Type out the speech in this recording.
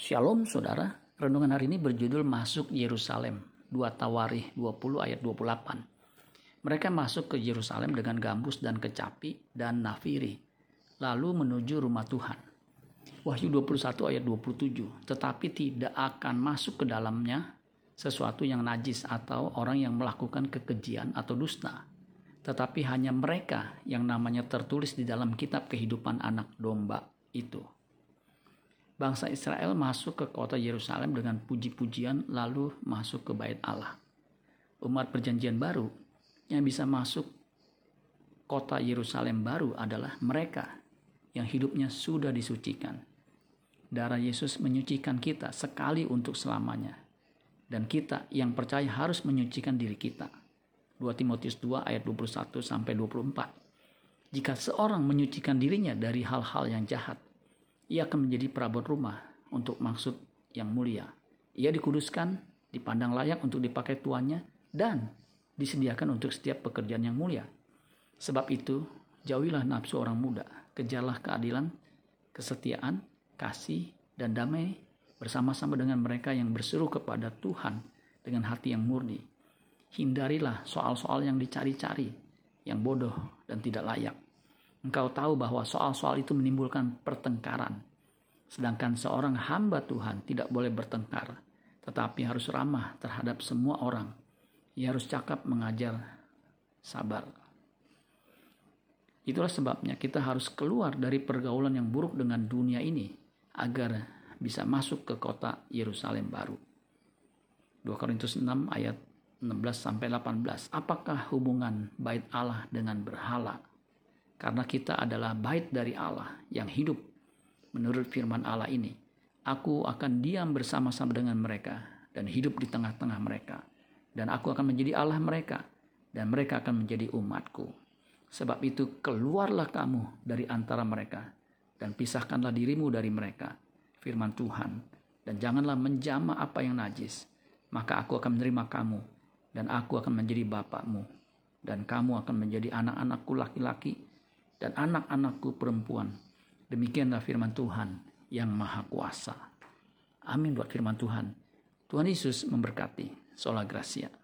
Shalom saudara, renungan hari ini berjudul Masuk Yerusalem, 2 Tawarih 20 ayat 28. Mereka masuk ke Yerusalem dengan gambus dan kecapi dan nafiri, lalu menuju rumah Tuhan. Wahyu 21 ayat 27, tetapi tidak akan masuk ke dalamnya sesuatu yang najis atau orang yang melakukan kekejian atau dusta, tetapi hanya mereka yang namanya tertulis di dalam kitab kehidupan anak domba itu bangsa Israel masuk ke kota Yerusalem dengan puji-pujian lalu masuk ke bait Allah. Umat perjanjian baru yang bisa masuk kota Yerusalem baru adalah mereka yang hidupnya sudah disucikan. Darah Yesus menyucikan kita sekali untuk selamanya. Dan kita yang percaya harus menyucikan diri kita. 2 Timotius 2 ayat 21 sampai 24. Jika seorang menyucikan dirinya dari hal-hal yang jahat, ia akan menjadi perabot rumah untuk maksud yang mulia. Ia dikuduskan, dipandang layak untuk dipakai tuannya, dan disediakan untuk setiap pekerjaan yang mulia. Sebab itu, jauhilah nafsu orang muda, kejarlah keadilan, kesetiaan, kasih, dan damai bersama-sama dengan mereka yang berseru kepada Tuhan dengan hati yang murni. Hindarilah soal-soal yang dicari-cari, yang bodoh dan tidak layak Engkau tahu bahwa soal-soal itu menimbulkan pertengkaran. Sedangkan seorang hamba Tuhan tidak boleh bertengkar, tetapi harus ramah terhadap semua orang. Ia harus cakap mengajar sabar. Itulah sebabnya kita harus keluar dari pergaulan yang buruk dengan dunia ini agar bisa masuk ke kota Yerusalem baru. 2 Korintus 6 ayat 16 sampai 18. Apakah hubungan bait Allah dengan berhala? Karena kita adalah bait dari Allah yang hidup. Menurut firman Allah ini, aku akan diam bersama-sama dengan mereka dan hidup di tengah-tengah mereka. Dan aku akan menjadi Allah mereka dan mereka akan menjadi umatku. Sebab itu keluarlah kamu dari antara mereka dan pisahkanlah dirimu dari mereka. Firman Tuhan. Dan janganlah menjama apa yang najis. Maka aku akan menerima kamu dan aku akan menjadi bapakmu. Dan kamu akan menjadi anak-anakku laki-laki dan anak-anakku perempuan. Demikianlah firman Tuhan yang maha kuasa. Amin buat firman Tuhan. Tuhan Yesus memberkati. Sola Gracia.